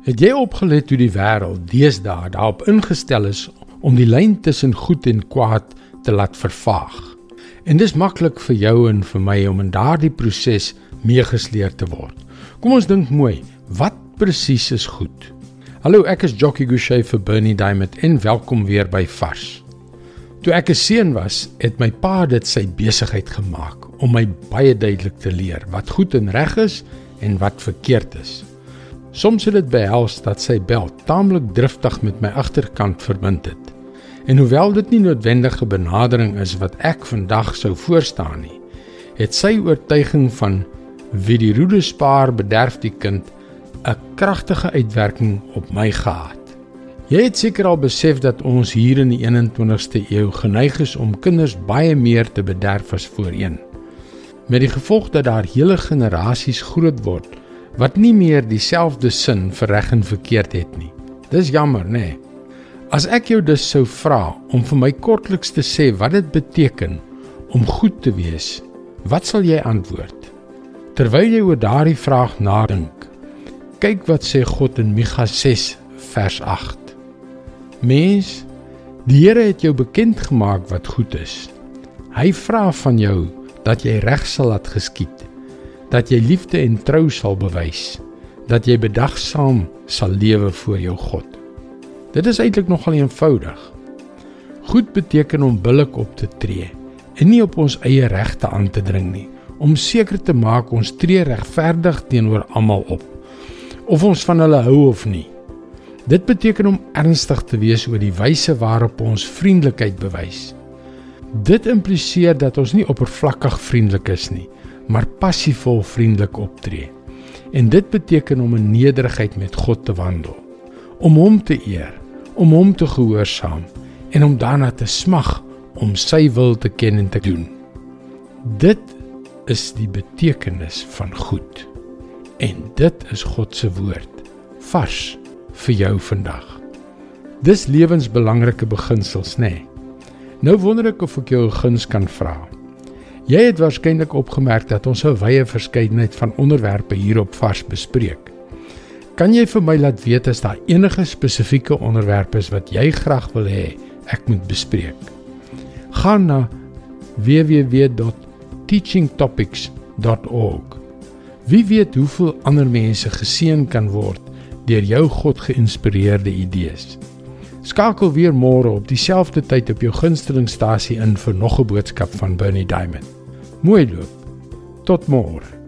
Het jy opgelet hoe die wêreld deesdae daarop ingestel is om die lyn tussen goed en kwaad te laat vervaag? En dis maklik vir jou en vir my om in daardie proses meegesleer te word. Kom ons dink mooi, wat presies is goed? Hallo, ek is Jockey Gouchee vir Bernie Diamond en welkom weer by Vars. Toe ek 'n seun was, het my pa dit sy besigheid gemaak om my baie duidelik te leer wat goed en reg is en wat verkeerd is. Soms het dit behels dat sy bel taamlik driftig met my agterkant verbind het. En hoewel dit nie noodwendige benadering is wat ek vandag sou voorstaan nie, het sy oortuiging van wie die roede spaar bederf die kind 'n kragtige uitwerking op my gehad. Jy het seker al besef dat ons hier in die 21ste eeu geneig is om kinders baie meer te bederf as voorheen. Met die gevolg dat daar hele generasies groot word wat nie meer dieselfde sin vir reg en verkeerd het nie. Dis jammer, nê? Nee. As ek jou dus sou vra om vir my kortliks te sê wat dit beteken om goed te wees, wat sal jy antwoord? Terwyl jy oor daardie vraag nadink, kyk wat sê God in Micha 6 vers 8. Mens, die Here het jou bekend gemaak wat goed is. Hy vra van jou dat jy reg sal laat geskied dat jy liefde en trou sal bewys, dat jy bedagsaam sal lewe voor jou God. Dit is eintlik nogal eenvoudig. Goed beteken om billik op te tree en nie op ons eie regte aan te dring nie, om seker te maak ons tree regverdig teenoor almal op, of ons van hulle hou of nie. Dit beteken om ernstig te wees oor die wyse waarop ons vriendelikheid bewys. Dit impliseer dat ons nie oppervlakkig vriendelik is nie, maar passievol vriendelik optree. En dit beteken om in nederigheid met God te wandel, om hom te eer, om hom te gehoorsaam en om daarna te smag om sy wil te ken en te doen. Dit is die betekenis van goed. En dit is God se woord vars vir jou vandag. Dis lewensbelangrike beginsels, nê? Nee. Nou wonder ek of ek jou 'n guns kan vra. Jy het waarskynlik opgemerk dat ons 'n wye verskeidenheid van onderwerpe hier op Vars bespreek. Kan jy vir my laat weet as daar enige spesifieke onderwerpe is wat jy graag wil hê ek moet bespreek? Gaan na www.teachingtopics.org. Wie weet hoeveel ander mense geseën kan word deur jou God geïnspireerde idees. Skakel weer môre op dieselfde tyd op jou gunstelingstasie in vir nog 'n boodskap van Bernie Diamond. Mooi loop. Tot môre.